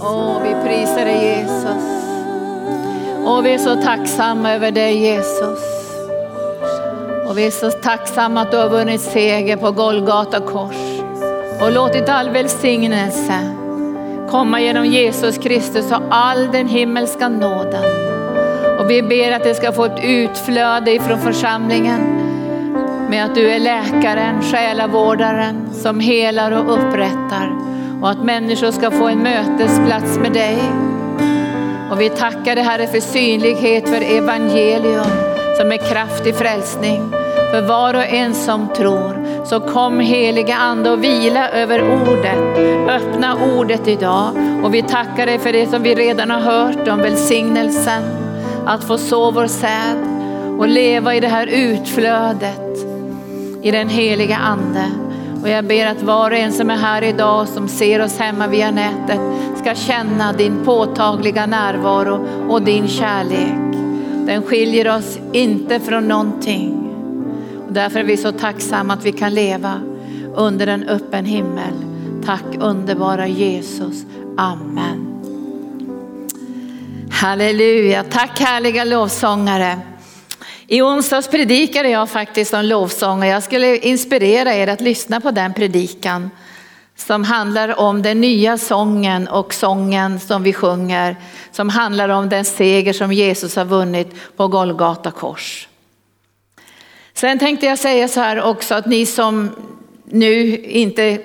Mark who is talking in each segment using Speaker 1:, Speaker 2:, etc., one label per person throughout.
Speaker 1: Åh, vi prisar dig Jesus. Och vi är så tacksamma över dig Jesus. Och vi är så tacksamma att du har vunnit seger på Golgata kors och låtit all välsignelse komma genom Jesus Kristus och all den himmelska nåden. Och vi ber att det ska få ett utflöde ifrån församlingen med att du är läkaren, själavårdaren som helar och upprättar och att människor ska få en mötesplats med dig. Och vi tackar dig Herre för synlighet för evangelium som är kraft i frälsning för var och en som tror. Så kom heliga ande och vila över ordet. Öppna ordet idag och vi tackar dig för det som vi redan har hört om välsignelsen. Att få så vår säd och leva i det här utflödet i den heliga ande. Och jag ber att var och en som är här idag som ser oss hemma via nätet ska känna din påtagliga närvaro och din kärlek. Den skiljer oss inte från någonting. Och därför är vi så tacksamma att vi kan leva under en öppen himmel. Tack underbara Jesus. Amen. Halleluja. Tack härliga lovsångare. I onsdags predikade jag faktiskt om lovsång och jag skulle inspirera er att lyssna på den predikan som handlar om den nya sången och sången som vi sjunger som handlar om den seger som Jesus har vunnit på Golgata kors. Sen tänkte jag säga så här också att ni som nu inte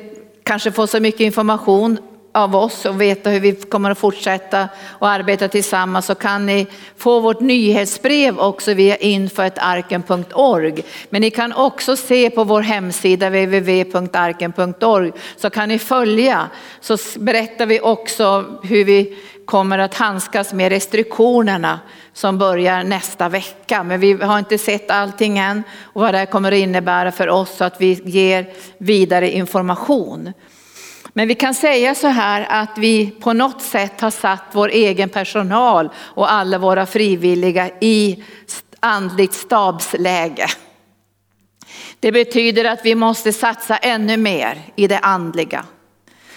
Speaker 1: kanske får så mycket information av oss och veta hur vi kommer att fortsätta och arbeta tillsammans så kan ni få vårt nyhetsbrev också via info.arken.org. Men ni kan också se på vår hemsida www.arken.org så kan ni följa så berättar vi också hur vi kommer att handskas med restriktionerna som börjar nästa vecka. Men vi har inte sett allting än och vad det kommer att innebära för oss så att vi ger vidare information. Men vi kan säga så här att vi på något sätt har satt vår egen personal och alla våra frivilliga i andligt stabsläge. Det betyder att vi måste satsa ännu mer i det andliga.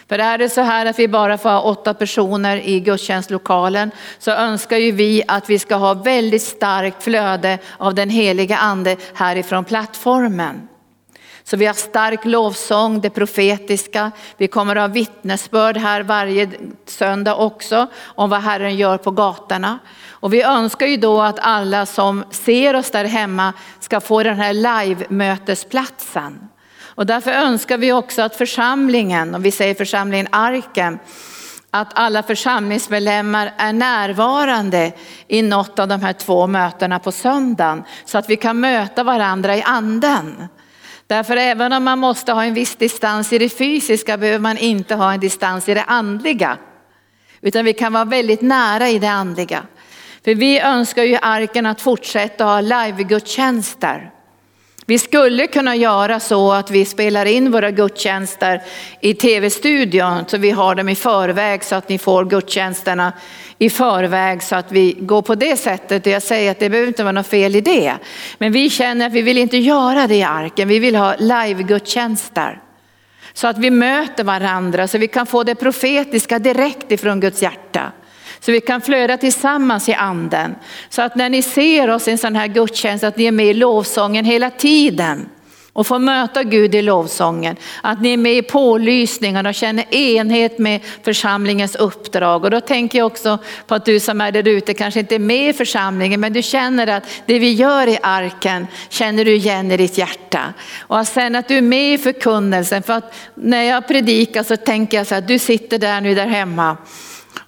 Speaker 1: För är det så här att vi bara får ha åtta personer i gudstjänstlokalen så önskar ju vi att vi ska ha väldigt starkt flöde av den heliga ande härifrån plattformen. Så vi har stark lovsång, det profetiska. Vi kommer att ha vittnesbörd här varje söndag också om vad Herren gör på gatorna. Och vi önskar ju då att alla som ser oss där hemma ska få den här live-mötesplatsen. Och därför önskar vi också att församlingen, och vi säger församlingen Arken, att alla församlingsmedlemmar är närvarande i något av de här två mötena på söndagen så att vi kan möta varandra i anden. Därför även om man måste ha en viss distans i det fysiska behöver man inte ha en distans i det andliga. Utan vi kan vara väldigt nära i det andliga. För vi önskar ju arken att fortsätta ha livegudstjänster. Vi skulle kunna göra så att vi spelar in våra gudstjänster i tv-studion så vi har dem i förväg så att ni får gudstjänsterna i förväg så att vi går på det sättet. Jag säger att det behöver inte vara något fel i det. Men vi känner att vi vill inte göra det i arken. Vi vill ha live-gudstjänster. Så att vi möter varandra så vi kan få det profetiska direkt ifrån Guds hjärta. Så vi kan flöda tillsammans i anden. Så att när ni ser oss i en sån här gudstjänst att ni är med i lovsången hela tiden och får möta Gud i lovsången. Att ni är med i pålysningen och känner enhet med församlingens uppdrag. Och då tänker jag också på att du som är där ute kanske inte är med i församlingen men du känner att det vi gör i arken känner du igen i ditt hjärta. Och sen att du är med i förkunnelsen för att när jag predikar så tänker jag så att du sitter där nu där hemma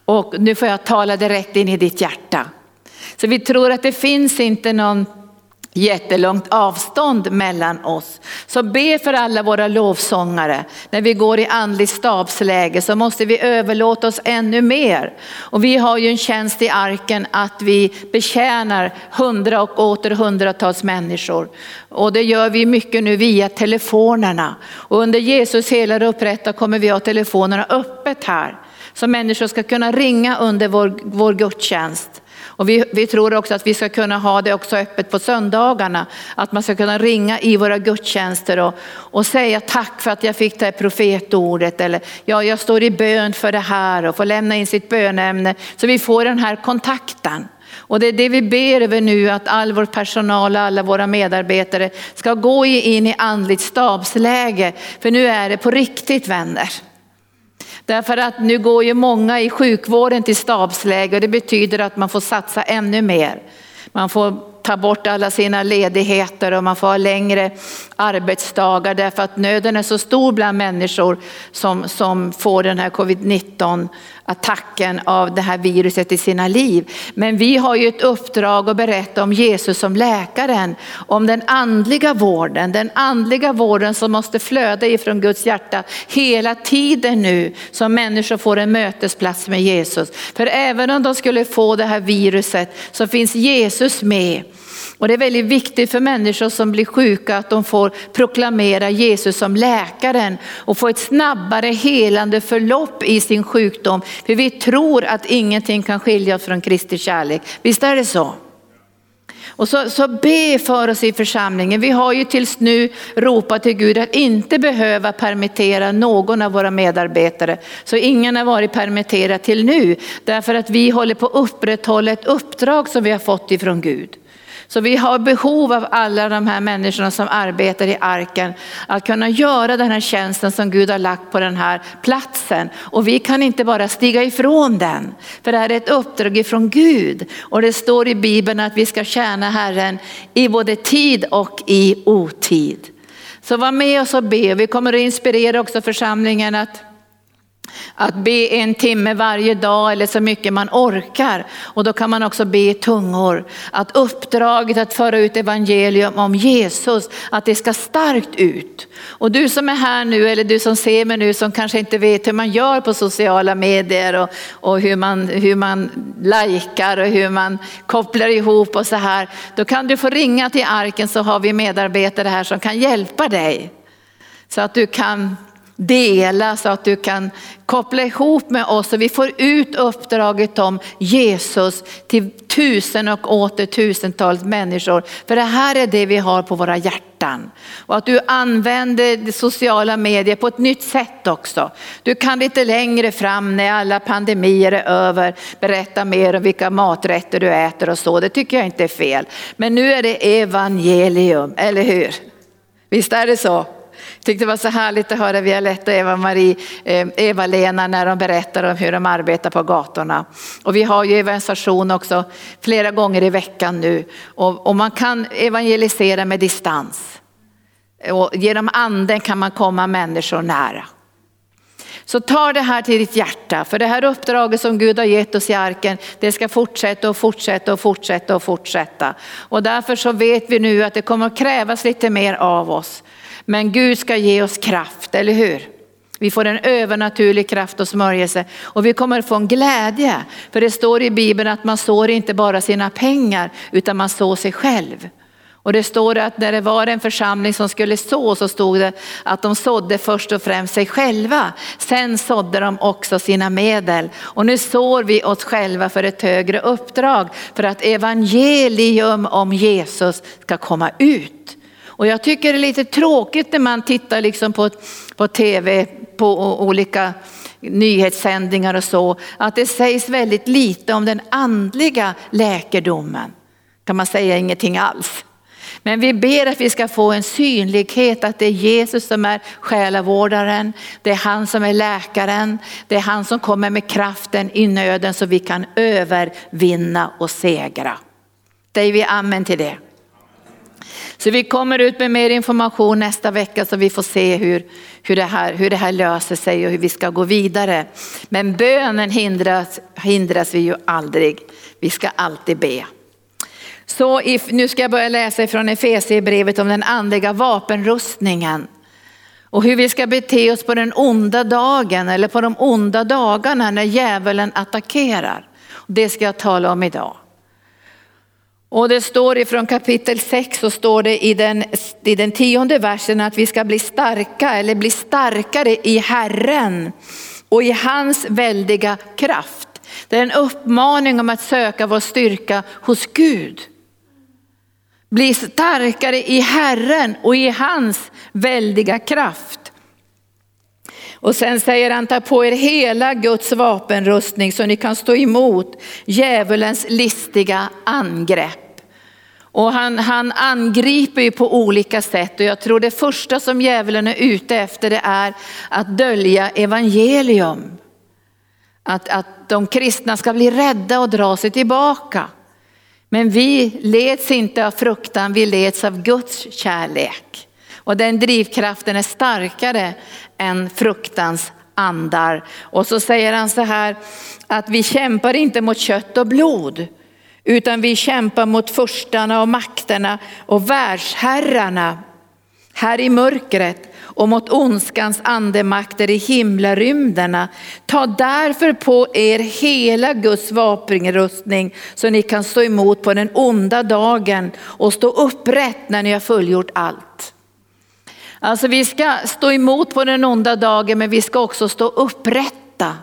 Speaker 1: och nu får jag tala direkt in i ditt hjärta. Så vi tror att det finns inte någon jättelångt avstånd mellan oss. Så be för alla våra lovsångare. När vi går i andlig stabsläge så måste vi överlåta oss ännu mer. Och vi har ju en tjänst i arken att vi betjänar hundra och åter hundratals människor. Och det gör vi mycket nu via telefonerna. Och under Jesus hela upprätta kommer vi ha telefonerna öppet här. Så människor ska kunna ringa under vår, vår gudstjänst Och vi, vi tror också att vi ska kunna ha det också öppet på söndagarna. Att man ska kunna ringa i våra gudstjänster och, och säga tack för att jag fick det här profetordet. Eller ja, jag står i bön för det här och får lämna in sitt bönämne. Så vi får den här kontakten. Och det är det vi ber över nu, att all vår personal och alla våra medarbetare ska gå in i andligt stabsläge. För nu är det på riktigt vänner. Därför att nu går ju många i sjukvården till stabsläge och det betyder att man får satsa ännu mer. Man får ta bort alla sina ledigheter och man får ha längre arbetsdagar därför att nöden är så stor bland människor som, som får den här covid-19 attacken av det här viruset i sina liv. Men vi har ju ett uppdrag att berätta om Jesus som läkaren, om den andliga vården, den andliga vården som måste flöda ifrån Guds hjärta hela tiden nu så människor får en mötesplats med Jesus. För även om de skulle få det här viruset så finns Jesus med och det är väldigt viktigt för människor som blir sjuka att de får proklamera Jesus som läkaren och få ett snabbare helande förlopp i sin sjukdom. För vi tror att ingenting kan skilja oss från Kristi kärlek. Visst är det så? Och så, så be för oss i församlingen. Vi har ju tills nu ropat till Gud att inte behöva permittera någon av våra medarbetare. Så ingen har varit permitterad till nu. Därför att vi håller på att upprätthålla ett uppdrag som vi har fått ifrån Gud. Så vi har behov av alla de här människorna som arbetar i arken att kunna göra den här tjänsten som Gud har lagt på den här platsen. Och vi kan inte bara stiga ifrån den, för det här är ett uppdrag ifrån Gud. Och det står i Bibeln att vi ska tjäna Herren i både tid och i otid. Så var med oss och be. Vi kommer att inspirera också församlingen att att be en timme varje dag eller så mycket man orkar. Och då kan man också be i tungor. Att uppdraget att föra ut evangelium om Jesus, att det ska starkt ut. Och du som är här nu eller du som ser mig nu som kanske inte vet hur man gör på sociala medier och, och hur, man, hur man likar och hur man kopplar ihop och så här. Då kan du få ringa till arken så har vi medarbetare här som kan hjälpa dig. Så att du kan dela så att du kan koppla ihop med oss och vi får ut uppdraget om Jesus till tusen och åter tusentals människor. För det här är det vi har på våra hjärtan. Och att du använder sociala medier på ett nytt sätt också. Du kan lite längre fram när alla pandemier är över berätta mer om vilka maträtter du äter och så. Det tycker jag inte är fel. Men nu är det evangelium, eller hur? Visst är det så? Tyckte det var så härligt att höra Violetta och Eva-Marie, eh, Eva-Lena när de berättar om hur de arbetar på gatorna. Och vi har ju evangelisation också flera gånger i veckan nu och, och man kan evangelisera med distans. Och genom anden kan man komma människor nära. Så ta det här till ditt hjärta, för det här uppdraget som Gud har gett oss i arken, det ska fortsätta och fortsätta och fortsätta och fortsätta. Och därför så vet vi nu att det kommer att krävas lite mer av oss. Men Gud ska ge oss kraft, eller hur? Vi får en övernaturlig kraft och smörjelse och vi kommer få en glädje. För det står i Bibeln att man sår inte bara sina pengar utan man sår sig själv. Och det står att när det var en församling som skulle så, så stod det att de sådde först och främst sig själva. Sen sådde de också sina medel. Och nu sår vi oss själva för ett högre uppdrag. För att evangelium om Jesus ska komma ut. Och jag tycker det är lite tråkigt när man tittar liksom på, på tv, på olika nyhetssändningar och så, att det sägs väldigt lite om den andliga läkedomen. Kan man säga ingenting alls. Men vi ber att vi ska få en synlighet att det är Jesus som är själavårdaren, det är han som är läkaren, det är han som kommer med kraften i nöden så vi kan övervinna och segra. Säger vi amen till det? Så vi kommer ut med mer information nästa vecka så vi får se hur, hur, det här, hur det här löser sig och hur vi ska gå vidare. Men bönen hindras, hindras vi ju aldrig. Vi ska alltid be. Så if, nu ska jag börja läsa ifrån Efesierbrevet om den andliga vapenrustningen. Och hur vi ska bete oss på den onda dagen eller på de onda dagarna när djävulen attackerar. Det ska jag tala om idag. Och det står ifrån kapitel 6 så står det i den, i den tionde versen att vi ska bli starka eller bli starkare i Herren och i hans väldiga kraft. Det är en uppmaning om att söka vår styrka hos Gud. Bli starkare i Herren och i hans väldiga kraft. Och sen säger han, ta på er hela Guds vapenrustning så ni kan stå emot djävulens listiga angrepp. Och han, han angriper ju på olika sätt och jag tror det första som djävulen är ute efter det är att dölja evangelium. Att, att de kristna ska bli rädda och dra sig tillbaka. Men vi leds inte av fruktan, vi leds av Guds kärlek. Och den drivkraften är starkare än fruktans andar. Och så säger han så här att vi kämpar inte mot kött och blod utan vi kämpar mot förstarna och makterna och världsherrarna här i mörkret och mot ondskans andemakter i himlarymderna. Ta därför på er hela Guds vapenrustning så ni kan stå emot på den onda dagen och stå upprätt när ni har fullgjort allt. Alltså vi ska stå emot på den onda dagen men vi ska också stå upprätta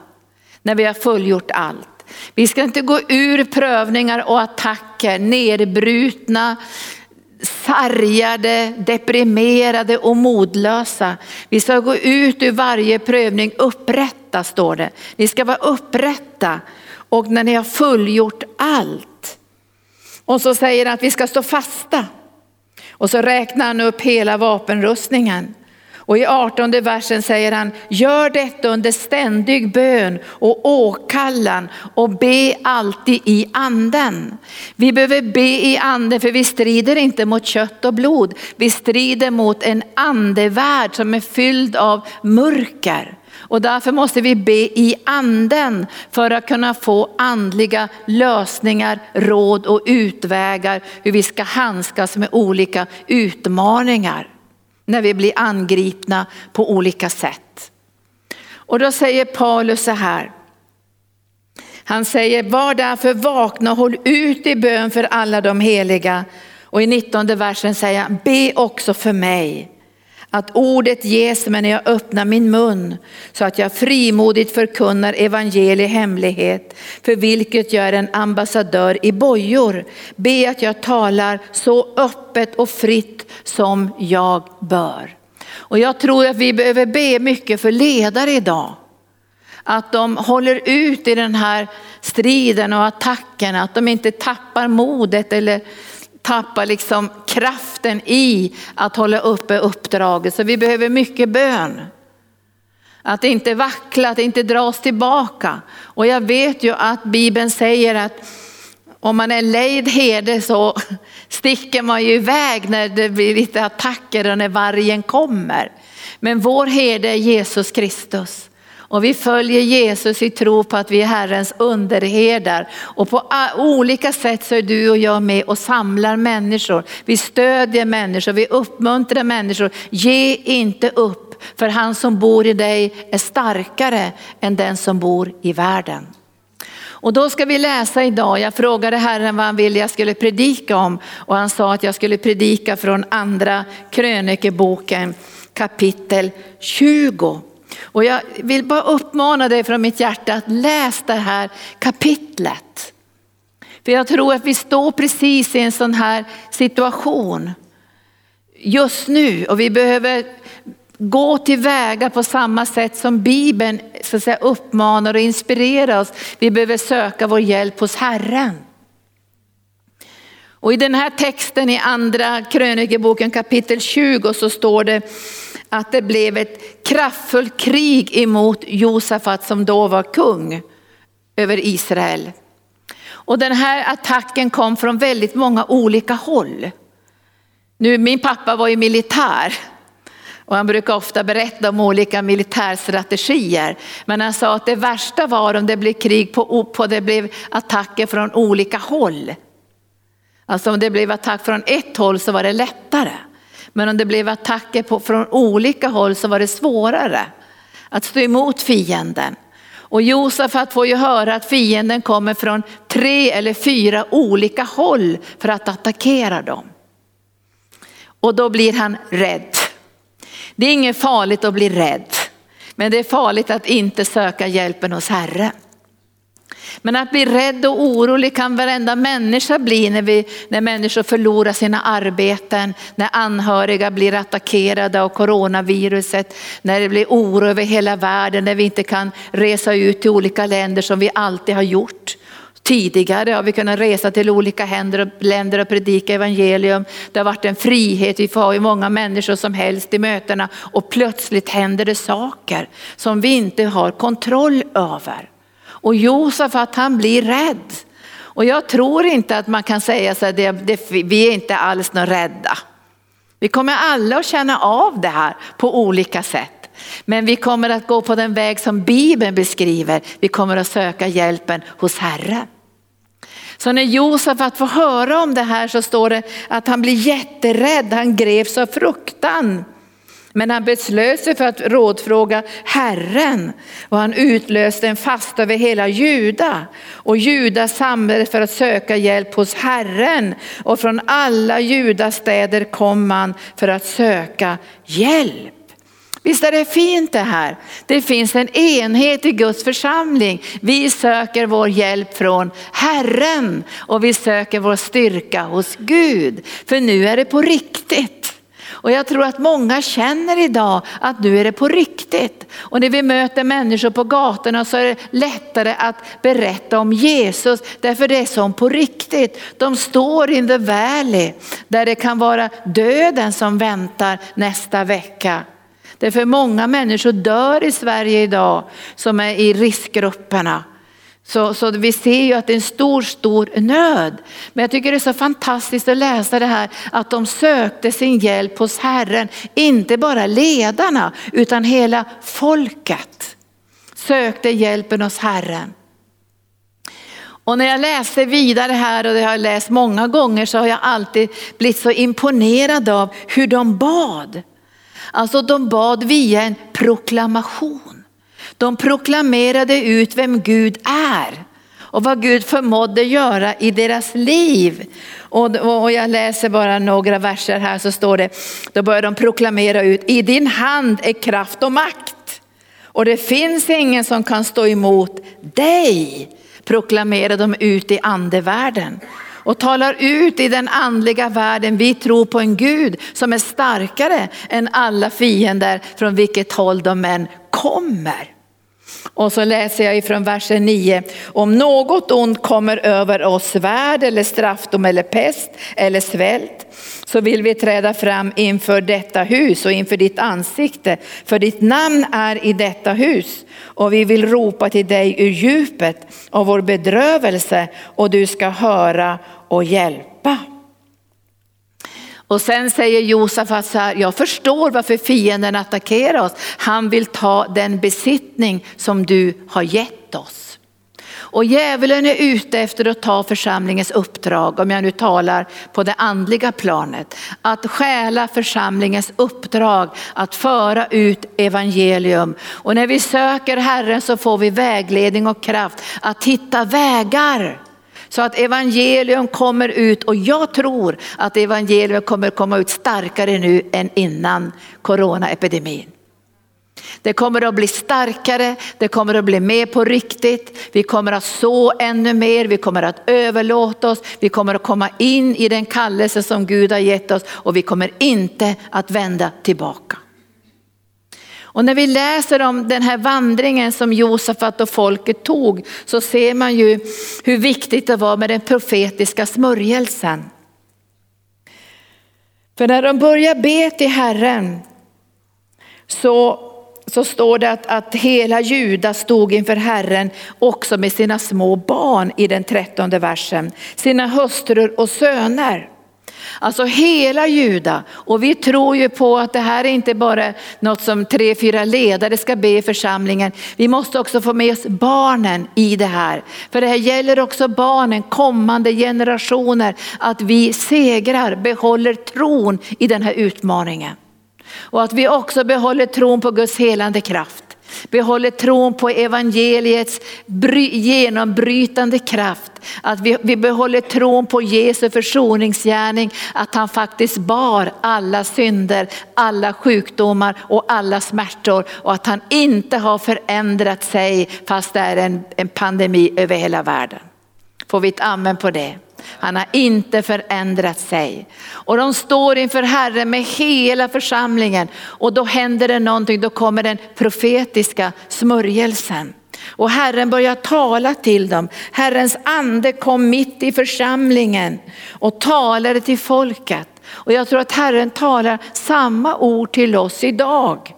Speaker 1: när vi har fullgjort allt. Vi ska inte gå ur prövningar och attacker nedbrutna, sargade, deprimerade och modlösa. Vi ska gå ut ur varje prövning upprätta står det. Ni ska vara upprätta och när ni har fullgjort allt. Och så säger han att vi ska stå fasta. Och så räknar han upp hela vapenrustningen. Och i 18 versen säger han, gör detta under ständig bön och åkallan och be alltid i anden. Vi behöver be i anden för vi strider inte mot kött och blod. Vi strider mot en andevärld som är fylld av mörker. Och därför måste vi be i anden för att kunna få andliga lösningar, råd och utvägar hur vi ska handskas med olika utmaningar när vi blir angripna på olika sätt. Och då säger Paulus så här. Han säger var därför vakna och håll ut i bön för alla de heliga. Och i 19 versen säger han be också för mig att ordet ges mig när jag öppnar min mun så att jag frimodigt förkunnar evangeliet hemlighet för vilket jag är en ambassadör i bojor. Be att jag talar så öppet och fritt som jag bör. Och jag tror att vi behöver be mycket för ledare idag. Att de håller ut i den här striden och attackerna, att de inte tappar modet eller tappar liksom kraften i att hålla uppe uppdraget. Så vi behöver mycket bön. Att inte vackla, att inte dras tillbaka. Och jag vet ju att Bibeln säger att om man är lejd herde så sticker man ju iväg när det blir lite attacker och när vargen kommer. Men vår herde är Jesus Kristus. Och vi följer Jesus i tro på att vi är Herrens underherdar. Och på olika sätt så är du och jag med och samlar människor. Vi stödjer människor, vi uppmuntrar människor. Ge inte upp, för han som bor i dig är starkare än den som bor i världen. Och då ska vi läsa idag, jag frågade Herren vad han ville jag skulle predika om och han sa att jag skulle predika från andra krönikeboken kapitel 20. Och jag vill bara uppmana dig från mitt hjärta att läs det här kapitlet. För jag tror att vi står precis i en sån här situation just nu och vi behöver gå tillväga på samma sätt som Bibeln så att säga, uppmanar och inspirerar oss. Vi behöver söka vår hjälp hos Herren. Och i den här texten i andra krönikeboken kapitel 20 så står det att det blev ett kraftfullt krig emot Josafat som då var kung över Israel. Och den här attacken kom från väldigt många olika håll. Nu, min pappa var ju militär och han brukar ofta berätta om olika militärstrategier. Men han sa att det värsta var om det blev krig på, på det blev attacker från olika håll. Alltså om det blev attack från ett håll så var det lättare. Men om det blev attacker på, från olika håll så var det svårare att stå emot fienden. Och Josafat får ju höra att fienden kommer från tre eller fyra olika håll för att attackera dem. Och då blir han rädd. Det är inget farligt att bli rädd, men det är farligt att inte söka hjälpen hos Herren. Men att bli rädd och orolig kan varenda människa bli när, vi, när människor förlorar sina arbeten, när anhöriga blir attackerade av coronaviruset, när det blir oro över hela världen, när vi inte kan resa ut till olika länder som vi alltid har gjort. Tidigare har vi kunnat resa till olika länder och predika evangelium. Det har varit en frihet, vi får ha hur många människor som helst i mötena och plötsligt händer det saker som vi inte har kontroll över. Och Josafat han blir rädd. Och jag tror inte att man kan säga så att vi är inte alls några rädda. Vi kommer alla att känna av det här på olika sätt. Men vi kommer att gå på den väg som Bibeln beskriver. Vi kommer att söka hjälpen hos Herren. Så när Josafat får höra om det här så står det att han blir jätterädd, han greps av fruktan. Men han beslöt sig för att rådfråga Herren och han utlöste en fasta över hela Juda. Och Juda samlade för att söka hjälp hos Herren och från alla Judas städer kom man för att söka hjälp. Visst är det fint det här? Det finns en enhet i Guds församling. Vi söker vår hjälp från Herren och vi söker vår styrka hos Gud. För nu är det på riktigt. Och jag tror att många känner idag att nu är det på riktigt. Och när vi möter människor på gatorna så är det lättare att berätta om Jesus därför det är som på riktigt. De står in the valley där det kan vara döden som väntar nästa vecka. Därför många människor dör i Sverige idag som är i riskgrupperna. Så, så vi ser ju att det är en stor, stor nöd. Men jag tycker det är så fantastiskt att läsa det här att de sökte sin hjälp hos Herren. Inte bara ledarna utan hela folket sökte hjälpen hos Herren. Och när jag läste vidare här och det har jag läst många gånger så har jag alltid blivit så imponerad av hur de bad. Alltså de bad via en proklamation. De proklamerade ut vem Gud är och vad Gud förmådde göra i deras liv. Och, jag läser bara några verser här så står det, då börjar de proklamera ut, i din hand är kraft och makt. Och det finns ingen som kan stå emot dig, proklamerar de ut i andevärlden och talar ut i den andliga världen. Vi tror på en Gud som är starkare än alla fiender från vilket håll de än kommer. Och så läser jag ifrån versen 9. Om något ont kommer över oss, svärd eller straffdom eller pest eller svält, så vill vi träda fram inför detta hus och inför ditt ansikte. För ditt namn är i detta hus och vi vill ropa till dig ur djupet av vår bedrövelse och du ska höra och hjälpa. Och sen säger Josafat så här, jag förstår varför fienden attackerar oss. Han vill ta den besittning som du har gett oss. Och djävulen är ute efter att ta församlingens uppdrag, om jag nu talar på det andliga planet. Att stjäla församlingens uppdrag, att föra ut evangelium. Och när vi söker Herren så får vi vägledning och kraft att hitta vägar så att evangelium kommer ut och jag tror att evangelium kommer komma ut starkare nu än innan coronaepidemin. Det kommer att bli starkare, det kommer att bli mer på riktigt. Vi kommer att så ännu mer, vi kommer att överlåta oss, vi kommer att komma in i den kallelse som Gud har gett oss och vi kommer inte att vända tillbaka. Och när vi läser om den här vandringen som Josafat och folket tog så ser man ju hur viktigt det var med den profetiska smörjelsen. För när de börjar be till Herren så, så står det att, att hela Juda stod inför Herren också med sina små barn i den trettonde versen, sina hustrur och söner. Alltså hela Juda. Och vi tror ju på att det här är inte bara något som tre, fyra ledare ska be i församlingen. Vi måste också få med oss barnen i det här. För det här gäller också barnen, kommande generationer. Att vi segrar, behåller tron i den här utmaningen. Och att vi också behåller tron på Guds helande kraft behåller tron på evangeliets genombrytande kraft Att vi, vi behåller tron på Jesu försoningsgärning, att han faktiskt bar alla synder, alla sjukdomar och alla smärtor och att han inte har förändrat sig fast det är en, en pandemi över hela världen. Får vi ett amen på det? Han har inte förändrat sig. Och de står inför Herren med hela församlingen och då händer det någonting, då kommer den profetiska smörjelsen. Och Herren börjar tala till dem. Herrens ande kom mitt i församlingen och talade till folket. Och jag tror att Herren talar samma ord till oss idag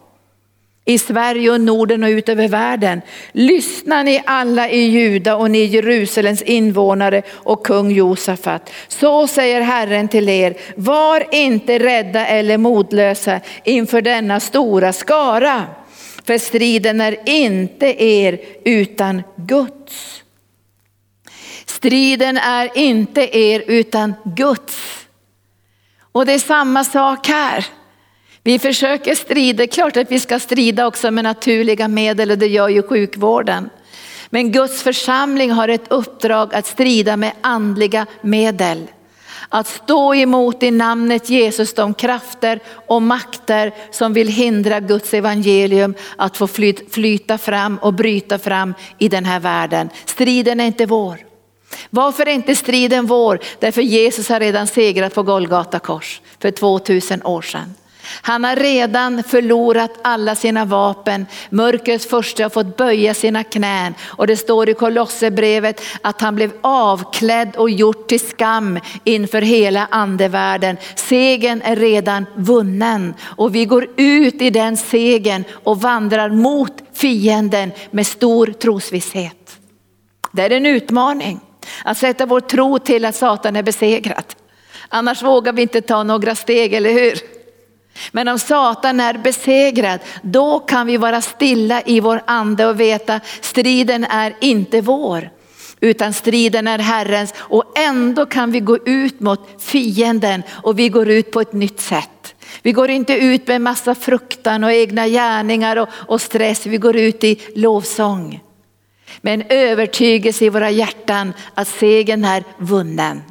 Speaker 1: i Sverige och Norden och ut över världen. Lyssna ni alla i Juda och ni Jerusalems invånare och kung Josafat. Så säger Herren till er, var inte rädda eller modlösa inför denna stora skara. För striden är inte er utan Guds. Striden är inte er utan Guds. Och det är samma sak här. Vi försöker strida, klart att vi ska strida också med naturliga medel och det gör ju sjukvården. Men Guds församling har ett uppdrag att strida med andliga medel. Att stå emot i namnet Jesus de krafter och makter som vill hindra Guds evangelium att få flyta fram och bryta fram i den här världen. Striden är inte vår. Varför är inte striden vår? Därför Jesus har redan segrat på Golgata kors för 2000 år sedan. Han har redan förlorat alla sina vapen. Mörkrets första har fått böja sina knän och det står i Kolosserbrevet att han blev avklädd och gjort till skam inför hela andevärlden. Segen är redan vunnen och vi går ut i den segen och vandrar mot fienden med stor trosvisshet. Det är en utmaning att sätta vår tro till att Satan är besegrad. Annars vågar vi inte ta några steg, eller hur? Men om Satan är besegrad, då kan vi vara stilla i vår ande och veta striden är inte vår. Utan striden är Herrens och ändå kan vi gå ut mot fienden och vi går ut på ett nytt sätt. Vi går inte ut med massa fruktan och egna gärningar och, och stress, vi går ut i lovsång. Med en övertygelse i våra hjärtan att segern är vunnen.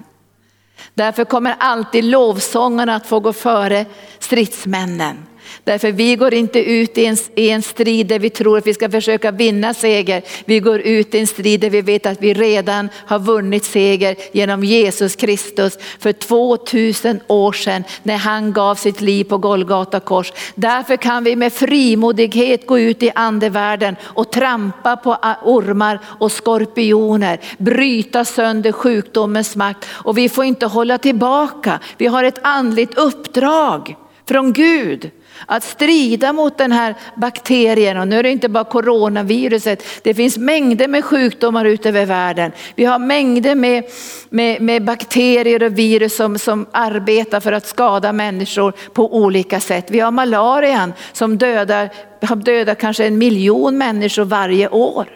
Speaker 1: Därför kommer alltid lovsångarna att få gå före stridsmännen. Därför vi går inte ut i en, i en strid där vi tror att vi ska försöka vinna seger. Vi går ut i en strid där vi vet att vi redan har vunnit seger genom Jesus Kristus för 2000 år sedan när han gav sitt liv på Golgata kors. Därför kan vi med frimodighet gå ut i andevärlden och trampa på ormar och skorpioner, bryta sönder sjukdomens makt och vi får inte hålla tillbaka. Vi har ett andligt uppdrag från Gud. Att strida mot den här bakterien och nu är det inte bara coronaviruset. Det finns mängder med sjukdomar ute över världen. Vi har mängder med, med, med bakterier och virus som, som arbetar för att skada människor på olika sätt. Vi har malarian som dödar, dödar kanske en miljon människor varje år.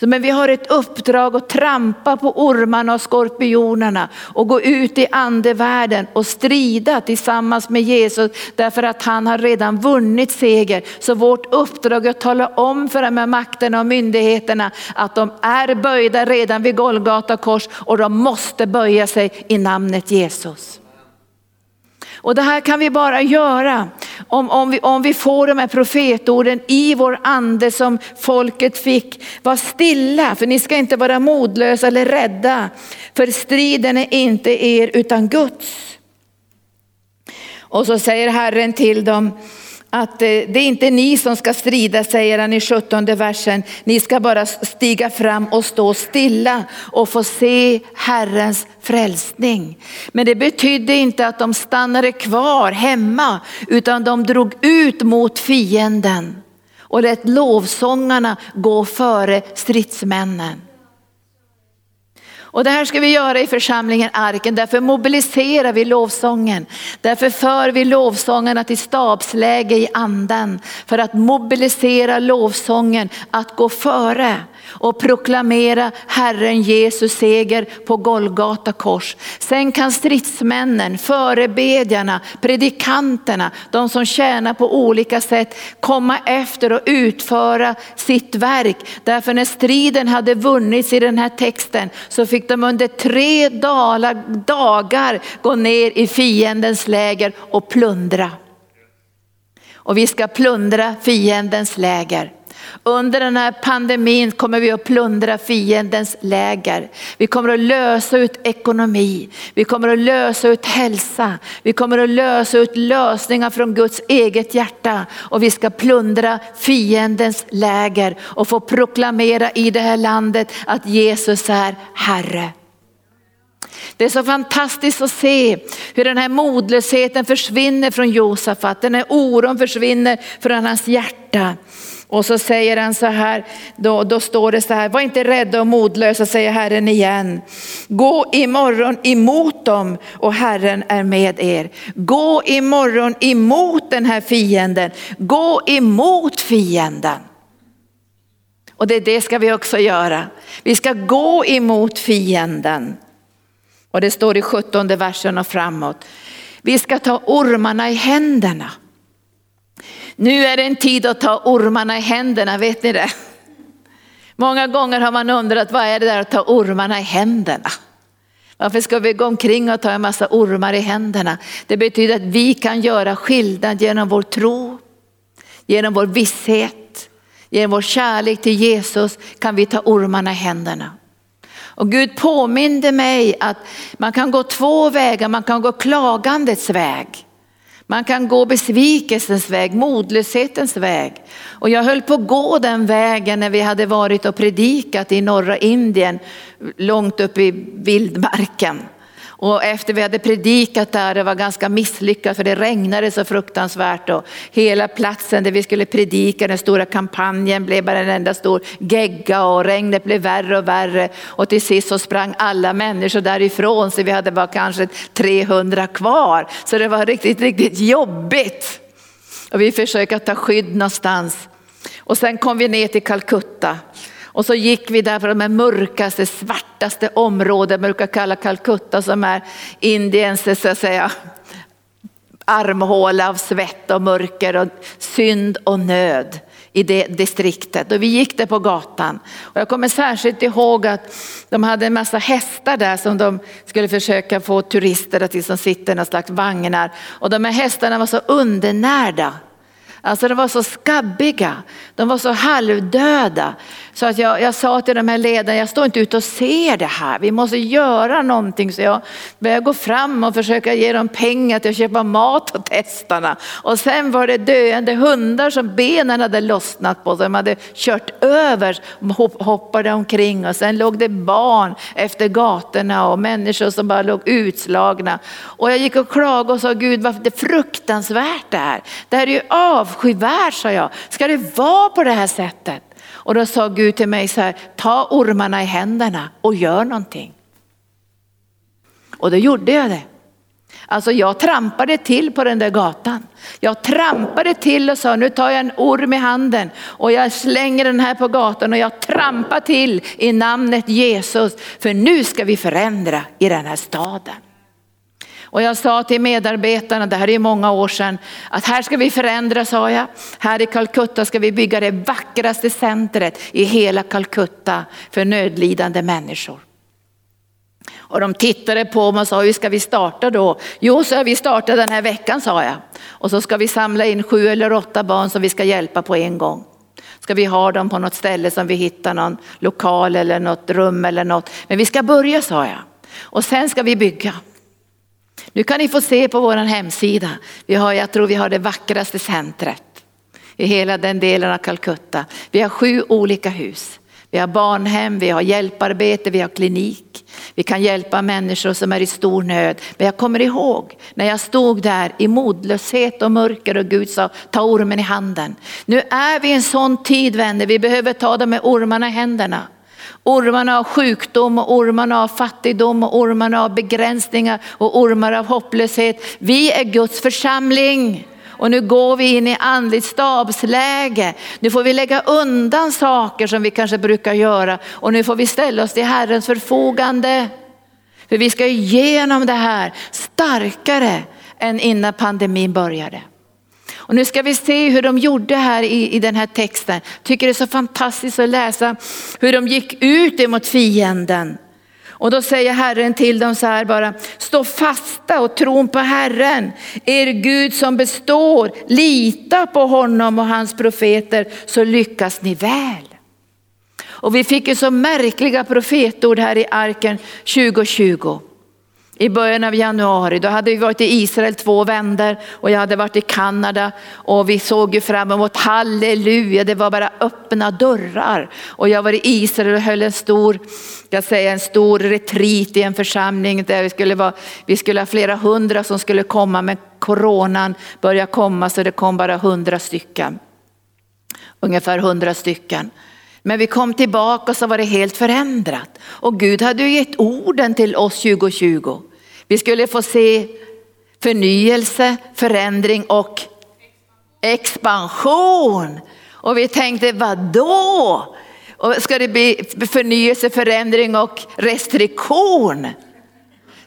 Speaker 1: Men vi har ett uppdrag att trampa på ormarna och skorpionerna och gå ut i andevärlden och strida tillsammans med Jesus därför att han har redan vunnit seger. Så vårt uppdrag är att tala om för de här makterna och myndigheterna att de är böjda redan vid Golgata kors och de måste böja sig i namnet Jesus. Och det här kan vi bara göra om, om, vi, om vi får de här profetorden i vår ande som folket fick. Var stilla, för ni ska inte vara modlösa eller rädda. För striden är inte er utan Guds. Och så säger Herren till dem, att eh, det är inte ni som ska strida, säger han i 17 versen. Ni ska bara stiga fram och stå stilla och få se Herrens frälsning. Men det betydde inte att de stannade kvar hemma, utan de drog ut mot fienden och lät lovsångarna gå före stridsmännen. Och det här ska vi göra i församlingen Arken, därför mobiliserar vi lovsången. Därför för vi lovsångarna till stabsläge i anden för att mobilisera lovsången att gå före och proklamera Herren Jesus seger på Golgata kors. Sen kan stridsmännen, förebedjarna, predikanterna, de som tjänar på olika sätt komma efter och utföra sitt verk. Därför när striden hade vunnits i den här texten så fick de under tre dagar gå ner i fiendens läger och plundra. Och vi ska plundra fiendens läger. Under den här pandemin kommer vi att plundra fiendens läger. Vi kommer att lösa ut ekonomi, vi kommer att lösa ut hälsa, vi kommer att lösa ut lösningar från Guds eget hjärta och vi ska plundra fiendens läger och få proklamera i det här landet att Jesus är Herre. Det är så fantastiskt att se hur den här modlösheten försvinner från Josafat, den här oron försvinner från hans hjärta. Och så säger han så här, då, då står det så här, var inte rädda och modlösa säger Herren igen. Gå imorgon emot dem och Herren är med er. Gå imorgon emot den här fienden, gå emot fienden. Och det, det ska vi också göra. Vi ska gå emot fienden. Och det står i 17 versen och framåt. Vi ska ta ormarna i händerna. Nu är det en tid att ta ormarna i händerna, vet ni det? Många gånger har man undrat vad är det där att ta ormarna i händerna? Varför ska vi gå omkring och ta en massa ormar i händerna? Det betyder att vi kan göra skillnad genom vår tro, genom vår visshet, genom vår kärlek till Jesus kan vi ta ormarna i händerna. Och Gud påminde mig att man kan gå två vägar, man kan gå klagandets väg. Man kan gå besvikelsens väg, modlöshetens väg. Och jag höll på att gå den vägen när vi hade varit och predikat i norra Indien, långt upp i vildmarken. Och efter vi hade predikat där, det var ganska misslyckat för det regnade så fruktansvärt och hela platsen där vi skulle predika, den stora kampanjen blev bara en enda stor gegga och regnet blev värre och värre och till sist så sprang alla människor därifrån så vi hade bara kanske 300 kvar. Så det var riktigt, riktigt jobbigt. Och vi försökte ta skydd någonstans. Och sen kom vi ner till Calcutta och så gick vi där för de mörkaste, svartaste områden, man brukar kalla Calcutta som är Indiens så att säga, armhåla av svett och mörker och synd och nöd i det distriktet. Och vi gick där på gatan. Och jag kommer särskilt ihåg att de hade en massa hästar där som de skulle försöka få turister att liksom sitta i någon slags vagnar. Och de här hästarna var så undernärda. Alltså de var så skabbiga, de var så halvdöda. Så att jag, jag sa till de här ledarna, jag står inte ute och ser det här, vi måste göra någonting. Så jag började gå fram och försöka ge dem pengar till att köpa mat åt hästarna. Och sen var det döende hundar som benen hade lossnat på, som hade kört över, hoppade omkring och sen låg det barn efter gatorna och människor som bara låg utslagna. Och jag gick och klagade och sa, Gud vad det är fruktansvärt det här. Det här är ju avskyvärd, sa jag. Ska det vara på det här sättet? Och då sa Gud till mig så här, ta ormarna i händerna och gör någonting. Och då gjorde jag det. Alltså jag trampade till på den där gatan. Jag trampade till och sa nu tar jag en orm i handen och jag slänger den här på gatan och jag trampar till i namnet Jesus. För nu ska vi förändra i den här staden. Och jag sa till medarbetarna, det här är många år sedan, att här ska vi förändra sa jag. Här i Calcutta ska vi bygga det vackraste centret i hela Calcutta för nödlidande människor. Och de tittade på mig och sa, hur ska vi starta då? Jo, så vi startar den här veckan sa jag. Och så ska vi samla in sju eller åtta barn som vi ska hjälpa på en gång. Ska vi ha dem på något ställe som vi hittar någon lokal eller något rum eller något. Men vi ska börja sa jag. Och sen ska vi bygga. Nu kan ni få se på vår hemsida. Vi har, jag tror vi har det vackraste centret i hela den delen av Calcutta. Vi har sju olika hus. Vi har barnhem, vi har hjälparbete, vi har klinik. Vi kan hjälpa människor som är i stor nöd. Men jag kommer ihåg när jag stod där i modlöshet och mörker och Gud sa ta ormen i handen. Nu är vi i en sån tid vänner, vi behöver ta dem med ormarna i händerna. Ormarna av sjukdom och ormarna av fattigdom och ormarna av begränsningar och ormar av hopplöshet. Vi är Guds församling. Och nu går vi in i andligt stabsläge. Nu får vi lägga undan saker som vi kanske brukar göra och nu får vi ställa oss till Herrens förfogande. För vi ska igenom det här starkare än innan pandemin började. Och nu ska vi se hur de gjorde här i, i den här texten. Tycker det är så fantastiskt att läsa hur de gick ut emot fienden. Och då säger Herren till dem så här bara, stå fasta och tron på Herren, er Gud som består, lita på honom och hans profeter så lyckas ni väl. Och vi fick ju så märkliga profetord här i arken 2020 i början av januari. Då hade vi varit i Israel två vändor och jag hade varit i Kanada och vi såg ju fram emot halleluja, det var bara öppna dörrar. Och jag var i Israel och höll en stor, jag säger en stor retreat i en församling där vi skulle, vara, vi skulle ha flera hundra som skulle komma men coronan började komma så det kom bara hundra stycken. Ungefär hundra stycken. Men vi kom tillbaka och så var det helt förändrat. Och Gud hade ju gett orden till oss 2020. Vi skulle få se förnyelse, förändring och expansion. Och vi tänkte, vad då? Och ska det bli förnyelse, förändring och restriktion?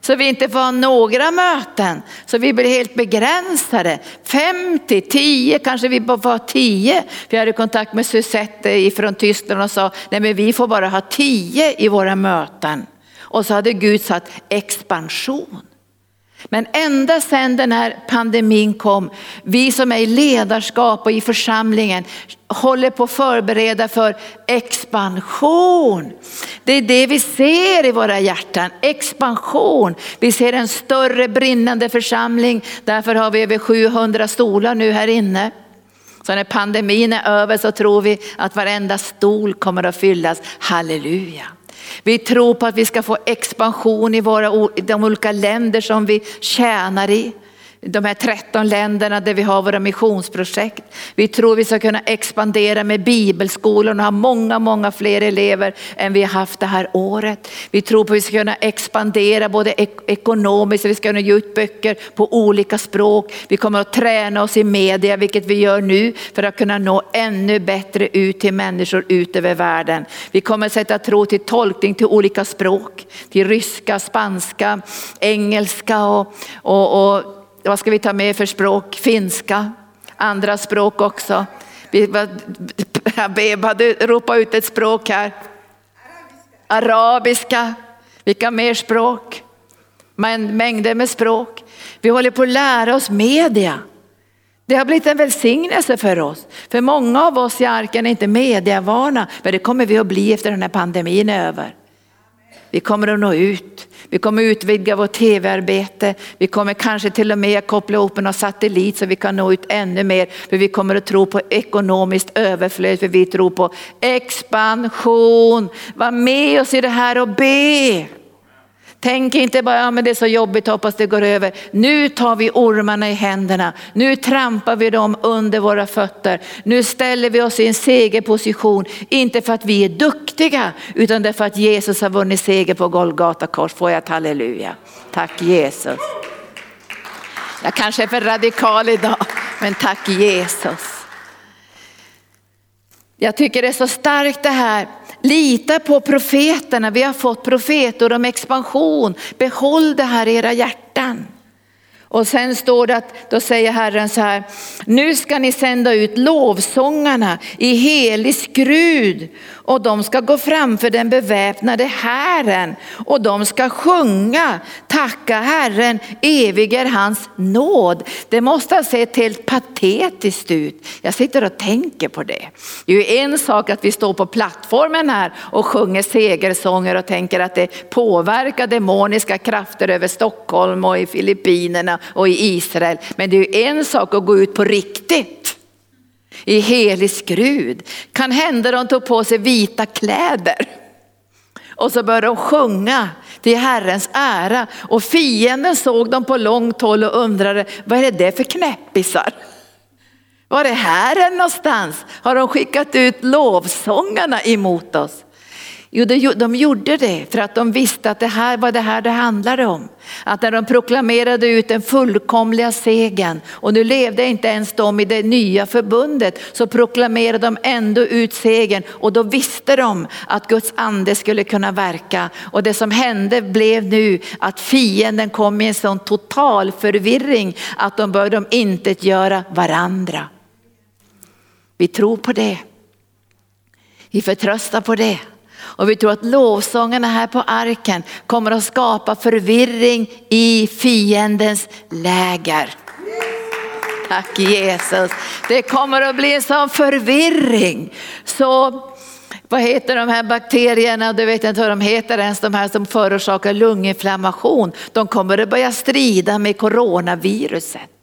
Speaker 1: Så vi inte får ha några möten. Så vi blir helt begränsade. 50, 10, kanske vi bara får ha 10. Vi hade kontakt med Suzette från Tyskland och sa, nej men vi får bara ha 10 i våra möten. Och så hade Gud satt expansion. Men ända sedan den här pandemin kom, vi som är i ledarskap och i församlingen håller på att förbereda för expansion. Det är det vi ser i våra hjärtan, expansion. Vi ser en större brinnande församling, därför har vi över 700 stolar nu här inne. Så när pandemin är över så tror vi att varenda stol kommer att fyllas, halleluja. Vi tror på att vi ska få expansion i våra, de olika länder som vi tjänar i de här 13 länderna där vi har våra missionsprojekt. Vi tror vi ska kunna expandera med bibelskolan och ha många, många fler elever än vi har haft det här året. Vi tror på att vi ska kunna expandera både ekonomiskt, vi ska kunna ge ut böcker på olika språk. Vi kommer att träna oss i media, vilket vi gör nu, för att kunna nå ännu bättre ut till människor ut över världen. Vi kommer att sätta tro till tolkning till olika språk, till ryska, spanska, engelska och, och, och vad ska vi ta med för språk? Finska, andra språk också. Beba, du ropar ut ett språk här. Arabiska, vilka mer språk? Men mängder med språk. Vi håller på att lära oss media. Det har blivit en välsignelse för oss. För många av oss i arken är inte mediavana, men det kommer vi att bli efter den här pandemin är över. Vi kommer att nå ut. Vi kommer utvidga vårt tv-arbete. Vi kommer kanske till och med koppla ihop en någon satellit så vi kan nå ut ännu mer. För vi kommer att tro på ekonomiskt överflöd, för vi tror på expansion. Var med oss i det här och be. Tänk inte bara, ja, men det är så jobbigt, hoppas det går över. Nu tar vi ormarna i händerna. Nu trampar vi dem under våra fötter. Nu ställer vi oss i en segerposition. Inte för att vi är duktiga, utan därför att Jesus har vunnit seger på Golgata kors. Får jag ett halleluja? Tack Jesus. Jag kanske är för radikal idag, men tack Jesus. Jag tycker det är så starkt det här Lita på profeterna, vi har fått profeter om expansion. Behåll det här i era hjärtan. Och sen står det att, då säger Herren så här, nu ska ni sända ut lovsångarna i helig skrud och de ska gå framför den beväpnade hären och de ska sjunga, tacka Herren, evig är hans nåd. Det måste ha sett helt patetiskt ut. Jag sitter och tänker på det. Det är ju en sak att vi står på plattformen här och sjunger segersånger och tänker att det påverkar demoniska krafter över Stockholm och i Filippinerna och i Israel. Men det är ju en sak att gå ut på riktigt i helig skrud. Kan hända de tog på sig vita kläder. Och så började de sjunga till Herrens ära och fienden såg dem på långt håll och undrade vad är det för knäppisar? Var är Herren någonstans? Har de skickat ut lovsångarna emot oss? Jo, de gjorde det för att de visste att det här var det här det handlade om. Att när de proklamerade ut den fullkomliga segern och nu levde inte ens de i det nya förbundet så proklamerade de ändå ut segern och då visste de att Guds ande skulle kunna verka. Och det som hände blev nu att fienden kom i en sån total förvirring att de började inte göra varandra. Vi tror på det. Vi förtröstar på det. Och vi tror att lovsångerna här på arken kommer att skapa förvirring i fiendens läger. Tack Jesus. Det kommer att bli en sån förvirring. Så vad heter de här bakterierna, du vet inte vad de heter ens, de här som förorsakar lunginflammation. De kommer att börja strida med coronaviruset.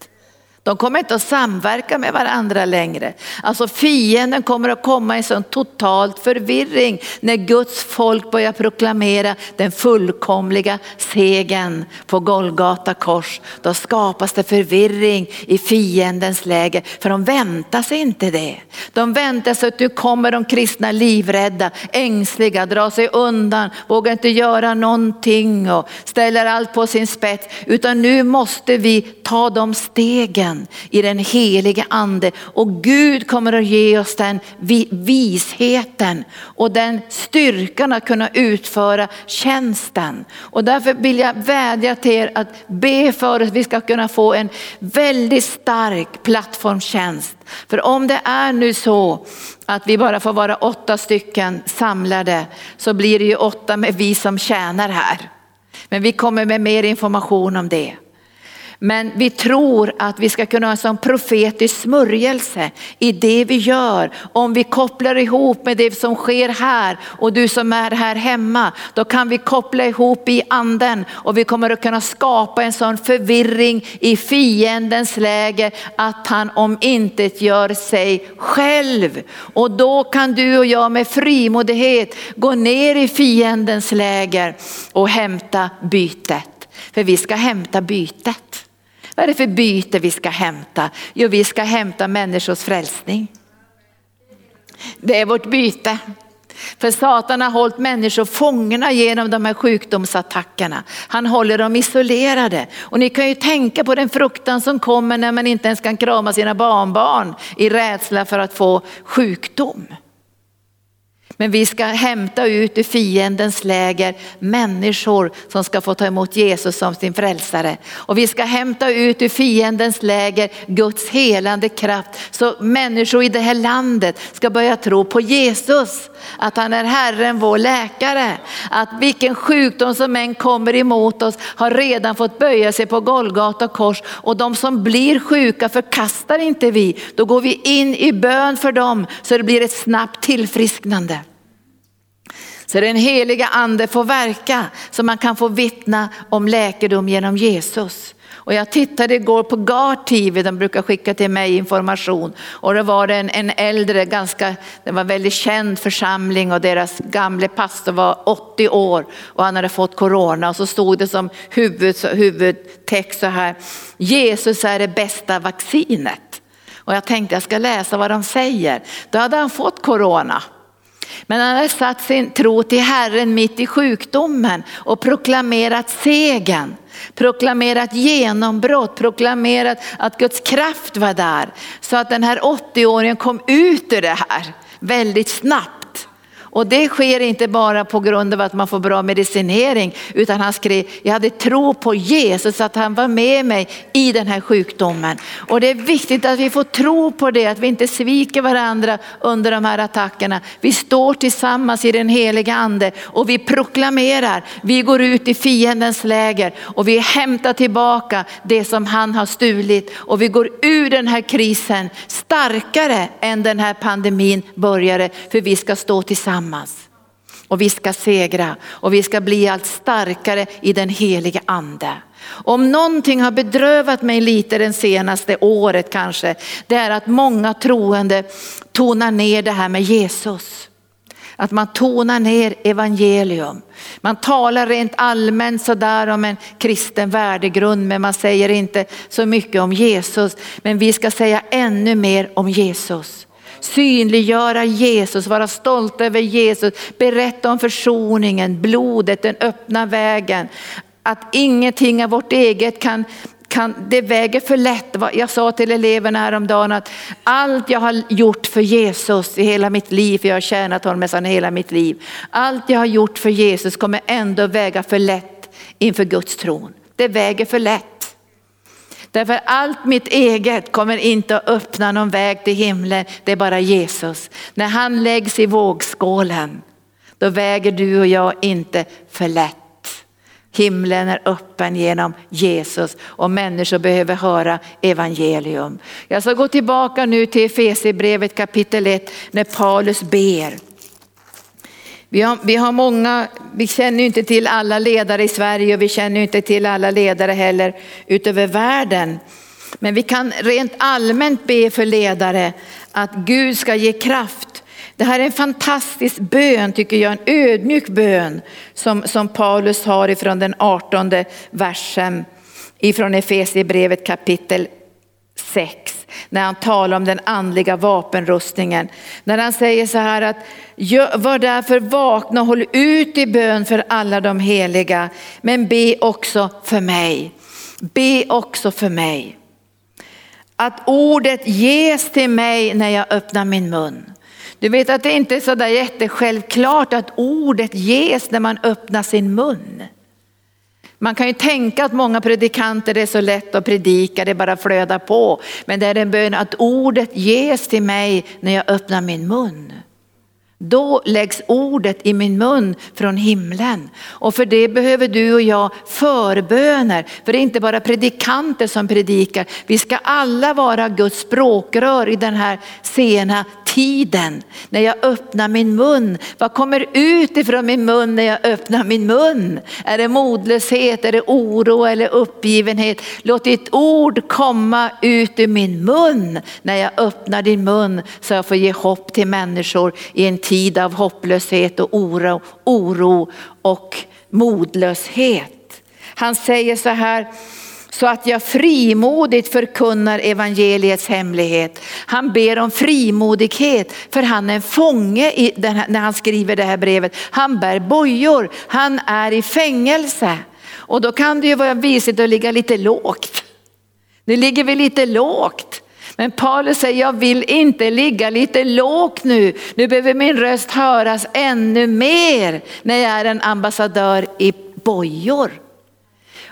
Speaker 1: De kommer inte att samverka med varandra längre. Alltså fienden kommer att komma i sån totalt förvirring när Guds folk börjar proklamera den fullkomliga segern på Golgata kors. Då skapas det förvirring i fiendens läger för de väntar sig inte det. De väntar sig att nu kommer de kristna livrädda, ängsliga, drar sig undan, vågar inte göra någonting och ställer allt på sin spets. Utan nu måste vi ta de stegen tron i den helige ande och Gud kommer att ge oss den visheten och den styrkan att kunna utföra tjänsten. Och därför vill jag vädja till er att be för att vi ska kunna få en väldigt stark plattformstjänst. För om det är nu så att vi bara får vara åtta stycken samlade så blir det ju åtta med vi som tjänar här. Men vi kommer med mer information om det. Men vi tror att vi ska kunna ha en sån profetisk smörjelse i det vi gör. Om vi kopplar ihop med det som sker här och du som är här hemma, då kan vi koppla ihop i anden och vi kommer att kunna skapa en sån förvirring i fiendens läger att han om inte gör sig själv. Och då kan du och jag med frimodighet gå ner i fiendens läger och hämta bytet. För vi ska hämta bytet. Vad är det för byte vi ska hämta? Jo, vi ska hämta människors frälsning. Det är vårt byte. För Satan har hållit människor fångna genom de här sjukdomsattackerna. Han håller dem isolerade. Och ni kan ju tänka på den fruktan som kommer när man inte ens kan krama sina barnbarn i rädsla för att få sjukdom. Men vi ska hämta ut ur fiendens läger människor som ska få ta emot Jesus som sin frälsare. Och vi ska hämta ut ur fiendens läger Guds helande kraft så människor i det här landet ska börja tro på Jesus. Att han är Herren vår läkare. Att vilken sjukdom som än kommer emot oss har redan fått böja sig på Golgata kors. Och de som blir sjuka förkastar inte vi. Då går vi in i bön för dem så det blir ett snabbt tillfrisknande. Så den heliga ande får verka så man kan få vittna om läkedom genom Jesus. Och jag tittade igår på Gard TV, de brukar skicka till mig information. Och det var en, en äldre, ganska, det var en väldigt känd församling och deras gamle pastor var 80 år och han hade fått corona. Och så stod det som huvud, huvudtext så här, Jesus är det bästa vaccinet. Och jag tänkte jag ska läsa vad de säger. Då hade han fått corona. Men han hade satt sin tro till Herren mitt i sjukdomen och proklamerat segern. Proklamerat genombrott, proklamerat att Guds kraft var där. Så att den här 80-åringen kom ut ur det här väldigt snabbt. Och det sker inte bara på grund av att man får bra medicinering utan han skrev, jag hade tro på Jesus att han var med mig i den här sjukdomen. Och det är viktigt att vi får tro på det, att vi inte sviker varandra under de här attackerna. Vi står tillsammans i den heliga ande och vi proklamerar, vi går ut i fiendens läger och vi hämtar tillbaka det som han har stulit och vi går ur den här krisen starkare än den här pandemin började för vi ska stå tillsammans tillsammans. Och vi ska segra och vi ska bli allt starkare i den helige ande. Om någonting har bedrövat mig lite det senaste året kanske, det är att många troende tonar ner det här med Jesus. Att man tonar ner evangelium. Man talar rent allmänt sådär om en kristen värdegrund men man säger inte så mycket om Jesus. Men vi ska säga ännu mer om Jesus synliggöra Jesus, vara stolta över Jesus, berätta om försoningen, blodet, den öppna vägen. Att ingenting av vårt eget kan kan, det väger för lätt. Jag sa till eleverna häromdagen att allt jag har gjort för Jesus i hela mitt liv, för jag har tjänat honom nästan hela mitt liv. Allt jag har gjort för Jesus kommer ändå väga för lätt inför Guds tron. Det väger för lätt. Därför allt mitt eget kommer inte att öppna någon väg till himlen. Det är bara Jesus. När han läggs i vågskålen, då väger du och jag inte för lätt. Himlen är öppen genom Jesus och människor behöver höra evangelium. Jag ska gå tillbaka nu till Efesierbrevet kapitel 1 när Paulus ber. Vi har, vi har många, vi känner inte till alla ledare i Sverige och vi känner inte till alla ledare heller utöver världen. Men vi kan rent allmänt be för ledare att Gud ska ge kraft det här är en fantastisk bön tycker jag, en ödmjuk bön som, som Paulus har ifrån den 18 versen ifrån Efesierbrevet kapitel 6 när han talar om den andliga vapenrustningen. När han säger så här att var därför vakna och håll ut i bön för alla de heliga men be också för mig. Be också för mig. Att ordet ges till mig när jag öppnar min mun. Du vet att det inte är så där jättesjälvklart att ordet ges när man öppnar sin mun. Man kan ju tänka att många predikanter det är så lätt att predika, det bara flödar på. Men det är en bön att ordet ges till mig när jag öppnar min mun. Då läggs ordet i min mun från himlen. Och för det behöver du och jag förböner. För det är inte bara predikanter som predikar. Vi ska alla vara Guds språkrör i den här sena tiden när jag öppnar min mun. Vad kommer ut ifrån min mun när jag öppnar min mun? Är det modlöshet, är det oro eller uppgivenhet? Låt ditt ord komma ut ur min mun när jag öppnar din mun så jag får ge hopp till människor i en tid av hopplöshet och oro, oro och modlöshet. Han säger så här, så att jag frimodigt förkunnar evangeliets hemlighet. Han ber om frimodighet för han är en fånge här, när han skriver det här brevet. Han bär bojor, han är i fängelse. Och då kan det ju vara visigt att ligga lite lågt. Nu ligger vi lite lågt. Men Paulus säger, jag vill inte ligga lite lågt nu. Nu behöver min röst höras ännu mer när jag är en ambassadör i bojor.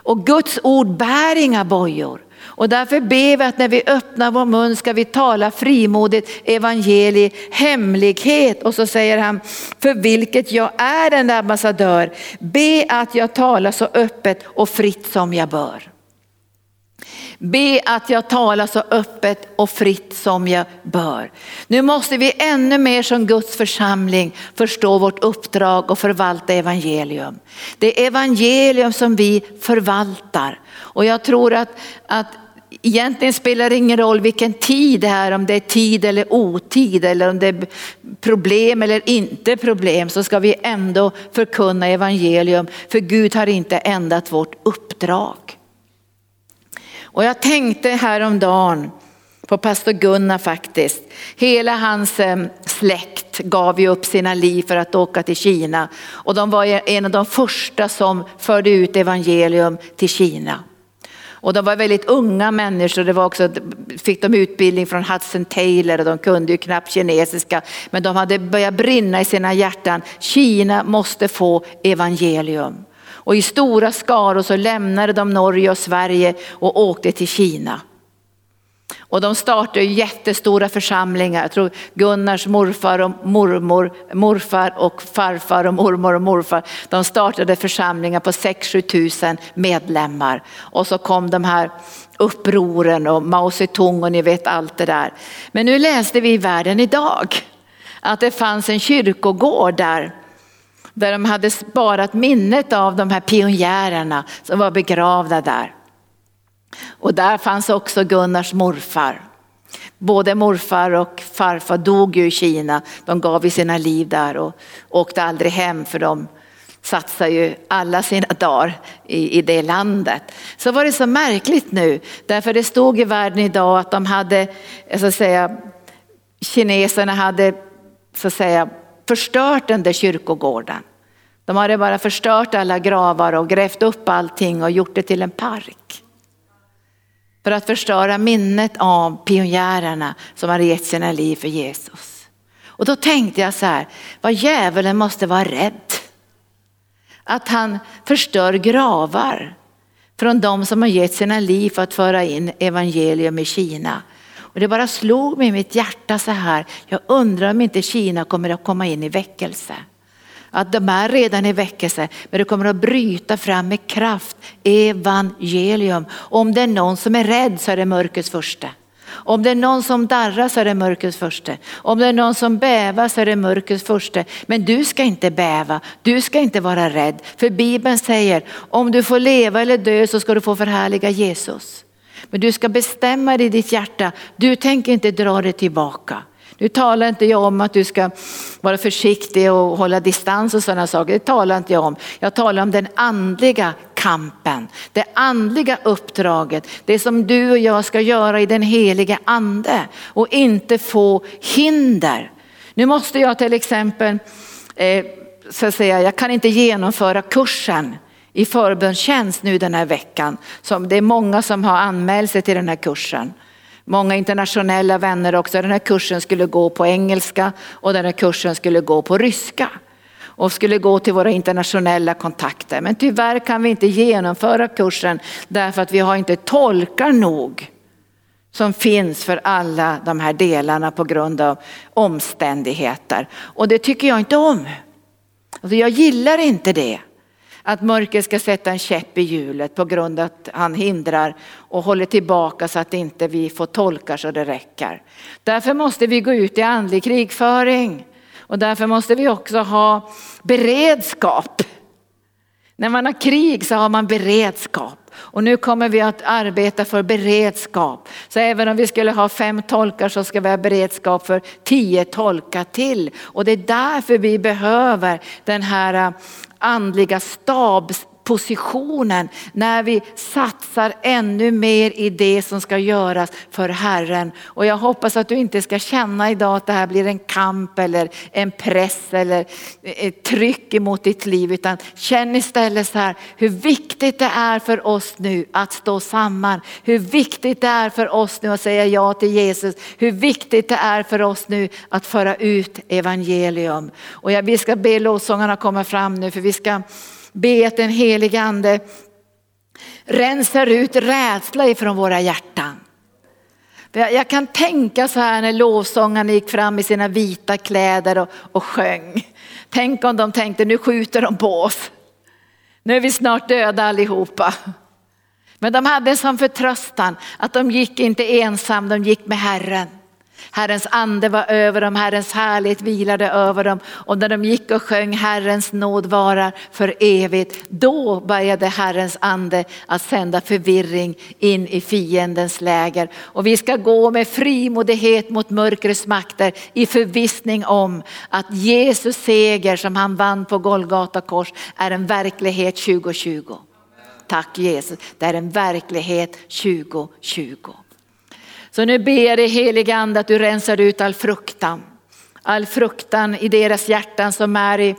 Speaker 1: Och Guds ord bär inga bojor. Och därför ber vi att när vi öppnar vår mun ska vi tala frimodigt evangelie, hemlighet. Och så säger han, för vilket jag är en ambassadör, be att jag talar så öppet och fritt som jag bör. Be att jag talar så öppet och fritt som jag bör. Nu måste vi ännu mer som Guds församling förstå vårt uppdrag och förvalta evangelium. Det är evangelium som vi förvaltar. Och jag tror att, att egentligen spelar det ingen roll vilken tid det är, om det är tid eller otid eller om det är problem eller inte problem så ska vi ändå förkunna evangelium för Gud har inte ändrat vårt uppdrag. Och jag tänkte häromdagen på pastor Gunnar faktiskt. Hela hans eh, släkt gav ju upp sina liv för att åka till Kina. Och de var en av de första som förde ut evangelium till Kina. Och de var väldigt unga människor, det var också, fick de utbildning från Hudson Taylor och de kunde ju knappt kinesiska. Men de hade börjat brinna i sina hjärtan, Kina måste få evangelium. Och i stora skaror så lämnade de Norge och Sverige och åkte till Kina. Och de startade jättestora församlingar. Jag tror Gunnars morfar och mormor, morfar och farfar och mormor och morfar. De startade församlingar på 6-7 tusen medlemmar. Och så kom de här upproren och Mao Zedong och ni vet allt det där. Men nu läste vi i världen idag att det fanns en kyrkogård där där de hade sparat minnet av de här pionjärerna som var begravda där. Och där fanns också Gunnars morfar. Både morfar och farfar dog ju i Kina. De gav ju sina liv där och åkte aldrig hem för de satsade ju alla sina dagar i, i det landet. Så var det så märkligt nu, därför det stod i världen idag att de hade, så att säga, kineserna hade så att säga förstört den där kyrkogården. De hade bara förstört alla gravar och grävt upp allting och gjort det till en park. För att förstöra minnet av pionjärerna som hade gett sina liv för Jesus. Och då tänkte jag så här, vad djävulen måste vara rädd. Att han förstör gravar från de som har gett sina liv för att föra in evangelium i Kina. Och det bara slog mig i mitt hjärta så här, jag undrar om inte Kina kommer att komma in i väckelse. Att de är redan i väckelse, men det kommer att bryta fram med kraft evangelium. Om det är någon som är rädd så är det mörkrets första. Om det är någon som darrar så är det mörkrets första. Om det är någon som bävar så är det mörkrets första. Men du ska inte bäva, du ska inte vara rädd. För Bibeln säger, om du får leva eller dö så ska du få förhärliga Jesus. Men du ska bestämma dig i ditt hjärta, du tänker inte dra dig tillbaka. Nu talar inte jag om att du ska vara försiktig och hålla distans och sådana saker. Det talar inte jag om. Jag talar om den andliga kampen, det andliga uppdraget, det som du och jag ska göra i den heliga ande och inte få hinder. Nu måste jag till exempel, eh, så att säga, jag kan inte genomföra kursen i förbundstjänst nu den här veckan. Som det är många som har anmält sig till den här kursen. Många internationella vänner också. Den här kursen skulle gå på engelska och den här kursen skulle gå på ryska. Och skulle gå till våra internationella kontakter. Men tyvärr kan vi inte genomföra kursen därför att vi har inte tolkar nog som finns för alla de här delarna på grund av omständigheter. Och det tycker jag inte om. Alltså jag gillar inte det. Att mörker ska sätta en käpp i hjulet på grund av att han hindrar och håller tillbaka så att inte vi får tolka så det räcker. Därför måste vi gå ut i andlig krigföring och därför måste vi också ha beredskap. När man har krig så har man beredskap. Och nu kommer vi att arbeta för beredskap. Så även om vi skulle ha fem tolkar så ska vi ha beredskap för tio tolkar till. Och det är därför vi behöver den här andliga stabs positionen när vi satsar ännu mer i det som ska göras för Herren. Och jag hoppas att du inte ska känna idag att det här blir en kamp eller en press eller ett tryck emot ditt liv utan känn istället så här hur viktigt det är för oss nu att stå samman. Hur viktigt det är för oss nu att säga ja till Jesus. Hur viktigt det är för oss nu att föra ut evangelium. Och vi ska be lovsångarna komma fram nu för vi ska be att den helige ande rensar ut rädsla ifrån våra hjärtan. Jag kan tänka så här när lovsångarna gick fram i sina vita kläder och, och sjöng. Tänk om de tänkte nu skjuter de på oss. Nu är vi snart döda allihopa. Men de hade en sån förtröstan att de gick inte ensam, de gick med Herren. Herrens ande var över dem, Herrens härlighet vilade över dem. Och när de gick och sjöng Herrens nåd varar för evigt, då började Herrens ande att sända förvirring in i fiendens läger. Och vi ska gå med frimodighet mot mörkrets makter i förvissning om att Jesus seger som han vann på Golgata kors är en verklighet 2020. Tack Jesus, det är en verklighet 2020. Så nu ber jag dig helige ande att du rensar ut all fruktan. All fruktan i deras hjärtan som är i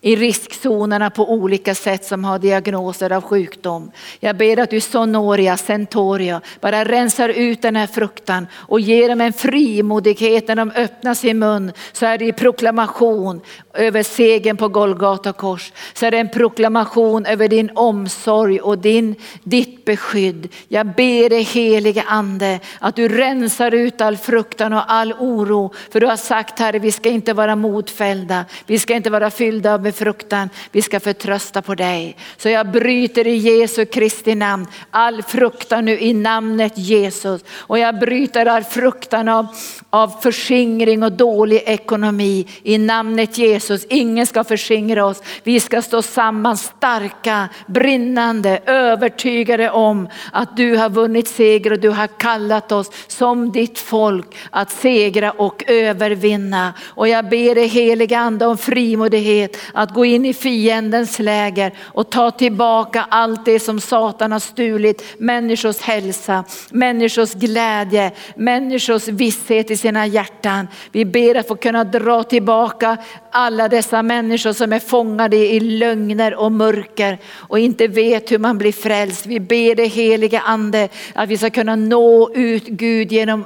Speaker 1: i riskzonerna på olika sätt som har diagnoser av sjukdom. Jag ber att du Sonoria, Centoria, bara rensar ut den här fruktan och ger dem en frimodighet när de öppnar sin mun. Så är det i proklamation över segern på Golgata kors. Så är det en proklamation över din omsorg och din, ditt beskydd. Jag ber dig helige ande att du rensar ut all fruktan och all oro. För du har sagt Herre, vi ska inte vara modfällda. Vi ska inte vara fyllda av fruktan, vi ska förtrösta på dig. Så jag bryter i Jesu Kristi namn all fruktan nu i namnet Jesus. Och jag bryter all fruktan av, av förskingring och dålig ekonomi i namnet Jesus. Ingen ska förskingra oss. Vi ska stå samman starka, brinnande, övertygade om att du har vunnit seger och du har kallat oss som ditt folk att segra och övervinna. Och jag ber dig heliga ande om frimodighet att gå in i fiendens läger och ta tillbaka allt det som Satan har stulit, människors hälsa, människors glädje, människors visshet i sina hjärtan. Vi ber att få kunna dra tillbaka alla dessa människor som är fångade i lögner och mörker och inte vet hur man blir frälst. Vi ber det heliga ande att vi ska kunna nå ut Gud genom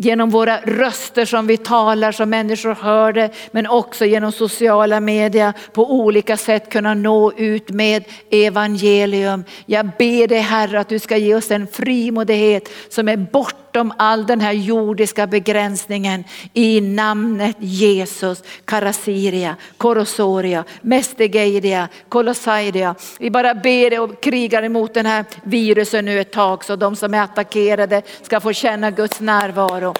Speaker 1: genom våra röster som vi talar så människor hör det, men också genom sociala medier på olika sätt kunna nå ut med evangelium. Jag ber dig Herre att du ska ge oss en frimodighet som är bortom all den här jordiska begränsningen i namnet Jesus. Karasiria, Korosoria, Mestegeiria, Kolosairia. Vi bara ber och krigar emot den här virusen nu ett tag så de som är attackerade ska få känna Guds närvaro.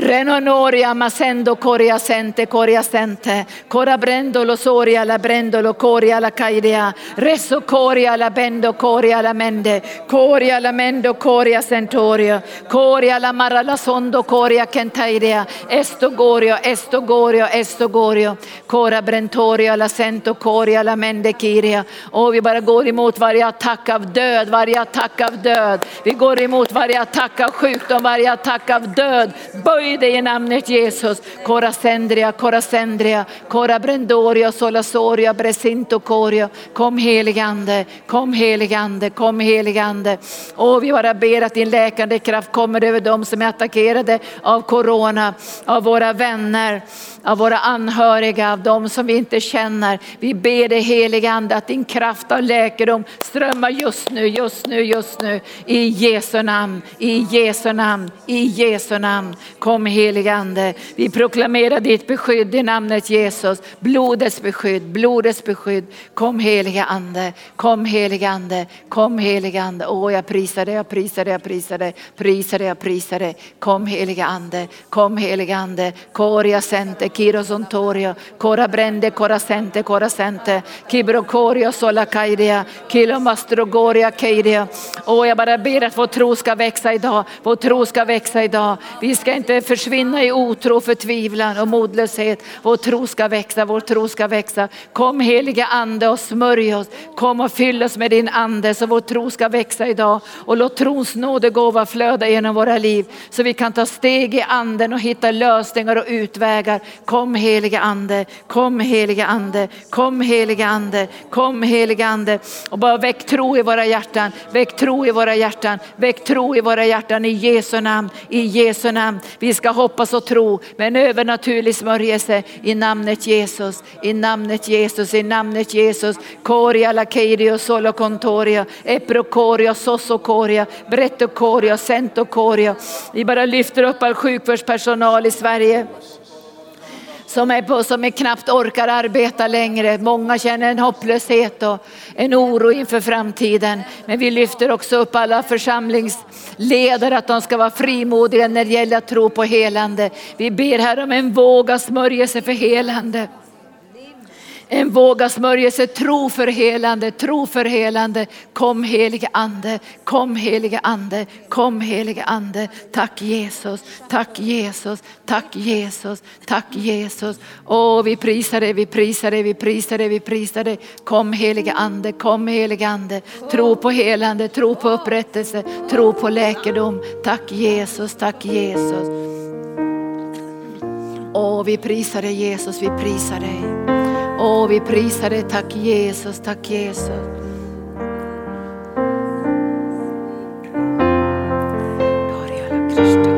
Speaker 1: Renonoria masendo coria sente coria sente. Cora brendo lo soria la brendo lo coria la caidea. reso coria la bendo coria la mende. Coria la mendo coria sentoria coria la mara la sondo coria kentairia esto gorio esto gorio esto gorio. Cora brentoria la sento coria la mende kiria och vi bara går emot varje attack av död varje attack av död. Vi går emot varje attack av sjukdom varje attack av död. Böj dig i namnet Jesus. Kora sendria, kora sendria, kora brendoria, solasoria, bresinto coria. Kom heligande, kom heligande, kom heligande. Och vi bara ber att din läkande kraft kommer över dem som är attackerade av corona, av våra vänner, av våra anhöriga, av dem som vi inte känner. Vi ber dig heligande att din kraft av läkedom strömmar just nu, just nu, just nu. I Jesu namn, i Jesu namn, i Jesu namn. Kom Kom helige ande. Vi proklamerar ditt beskydd i namnet Jesus. Blodets beskydd, blodets beskydd. Kom helige ande, kom helige ande, kom helige ande. Åh jag prisar dig, jag prisar dig, jag prisar dig, prisar dig, jag prisar dig. Kom helige ande, kom helige ande. Koria sente, kiros ontorio, kora brende, kora sente, kora sente. Kibrokorio sola kaidia, kilomastrogoria kaidia. Åh jag bara ber att vår tro ska växa idag, vår tro ska växa idag. Vi ska inte försvinna försvinna i otro, förtvivlan och modlöshet. Vår tro ska växa, vår tro ska växa. Kom heliga ande och smörj oss. Kom och fyll oss med din ande så vår tro ska växa idag. Och låt trons nådegåva flöda genom våra liv så vi kan ta steg i anden och hitta lösningar och utvägar. Kom heliga ande, kom heliga ande, kom heliga ande, kom heliga ande. Och bara väck tro i våra hjärtan, väck tro i våra hjärtan, väck tro i våra hjärtan i Jesu namn, i Jesu namn. Vi vi ska hoppas och tro med en övernaturlig smörjelse i namnet Jesus, i namnet Jesus, i namnet Jesus. Koria lakeirio solo contoria, eprokoria, sosokoria, brettokoria, sentokoria. Vi bara lyfter upp all sjukvårdspersonal i Sverige som, är på, som är knappt orkar arbeta längre. Många känner en hopplöshet och en oro inför framtiden. Men vi lyfter också upp alla församlingsledare att de ska vara frimodiga när det gäller att tro på helande. Vi ber här om en våg av smörjelse för helande. En våga smörjelse, tro för helande, tro för helande. Kom helige ande, kom helige ande, kom helige ande. Tack Jesus, tack Jesus, tack Jesus, tack Jesus. Åh, vi prisar dig, vi prisar dig, vi prisar dig, vi prisar dig. Kom helige ande, kom helige ande. Tro på helande, tro på upprättelse, tro på läkedom. Tack Jesus, tack Jesus. Åh, vi prisar dig Jesus, vi prisar dig. Åh, vi prisar dig. Tack Jesus, tack Jesus. Gloria